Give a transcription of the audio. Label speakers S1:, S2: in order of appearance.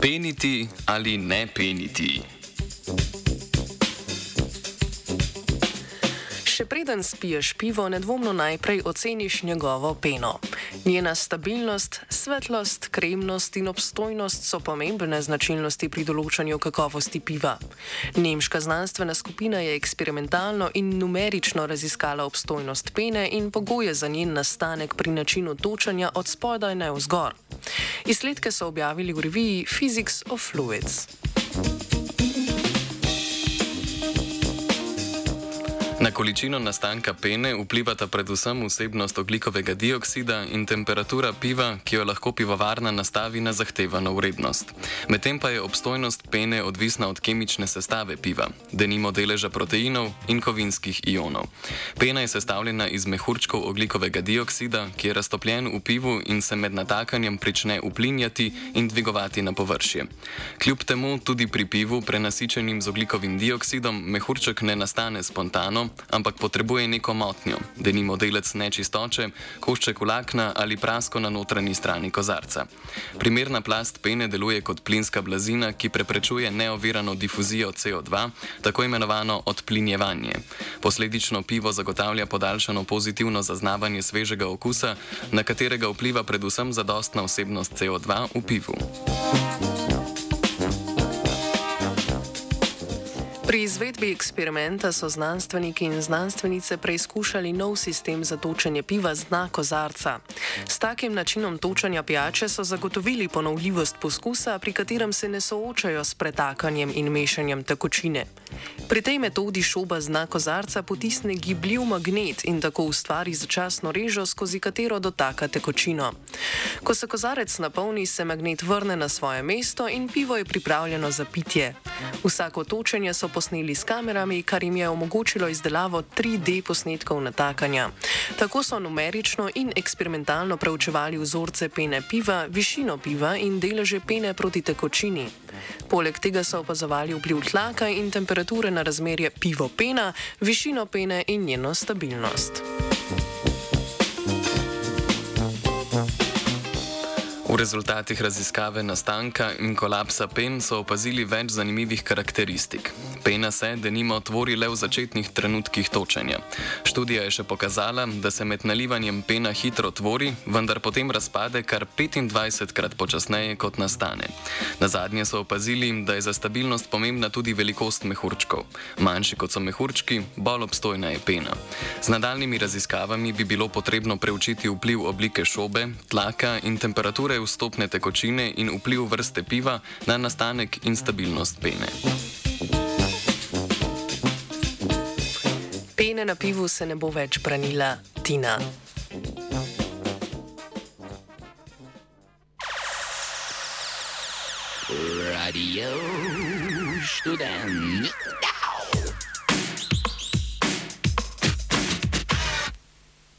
S1: Peniti ali ne peniti?
S2: Še preden spiješ pivo, nedvomno najprej oceniš njegovo peno. Njena stabilnost, svetlost, kremnost in obstojnost so pomembne značilnosti pri določanju kakovosti piva. Nemška znanstvena skupina je eksperimentalno in numerično raziskala obstojnost pene in pogoje za njen nastanek pri načinu točanja od spodaj na vzgor. Izsledke so objavili v reviji Physics of Fluids.
S1: Na količino nastanka pene vplivata predvsem vsebnost oglikovega dioksida in temperatura piva, ki jo lahko pivovarna nastavi na zahtevano vrednost. Medtem pa je obstojnost pene odvisna od kemične sestave piva, denimo deleža proteinov in kovinskih ionov. Pena je sestavljena iz mehurčkov oglikovega dioksida, ki je raztopljen v pivu in se med natakanjem prične uplinjati in dvigovati na površje. Kljub temu tudi pri pivu, prenasičenim z oglikovim dioksidom, mehurček ne nastane spontano, ampak potrebuje neko motnjo, da ni modelec nečistoče, košček vlakna ali prasko na notranji strani kozarca. Primerna plast pene deluje kot plinska blazina, ki preprečuje neovirano difuzijo CO2, tako imenovano odplinjevanje. Posledično pivo zagotavlja podaljšano pozitivno zaznavanje svežega okusa, na katerega vpliva predvsem zadostna vsebnost CO2 v pivu.
S2: Pri izvedbi eksperimenta so znanstveniki in znanstvenice preizkušali nov sistem za točenje piva z dna kozarca. S takim načinom točanja pijače so zagotovili ponovljivost poskusa, pri katerem se ne soočajo s pretakanjem in mešanjem tekočine. Pri tej metodi šoba z dna kozarca potisne gibljiv magnet in tako ustvari začasno režo, skozi katero dotaka tekočino. Ko se kozarec napolni, se magnet vrne na svoje mesto in pivo je pripravljeno za pitje. Vsako točenje so posneli s kamerami, kar jim je omogočilo izdelavo 3D posnetkov natakanja. Tako so numerično in eksperimentalno preučevali vzorce pene piva, višino piva in deleže pene proti tekočini. Poleg tega so opazovali vpliv tlaka in temperature na razmerje pivo-pena, višino pene in njeno stabilnost.
S1: V rezultatih raziskave nastanka in kolapsa pen so opazili več zanimivih karakteristik. Pena se, da nimo, tvori le v začetnih trenutkih točenja. Študija je še pokazala, da se med nalivanjem pena hitro tvori, vendar potem razpade kar 25 krat počasneje, kot nastane. Na zadnje so opazili, da je za stabilnost pomembna tudi velikost mehurčkov. Manjši kot so mehurčki, bolj obstojna je pena. Z nadaljnimi raziskavami bi bilo potrebno preučiti vpliv oblike šobe, tlaka in temperature vstopne tekočine in vpliv vrste piva na nastanek in stabilnost pene.
S2: Pene na pivu se ne bo več branila Tina.
S3: Radio študent.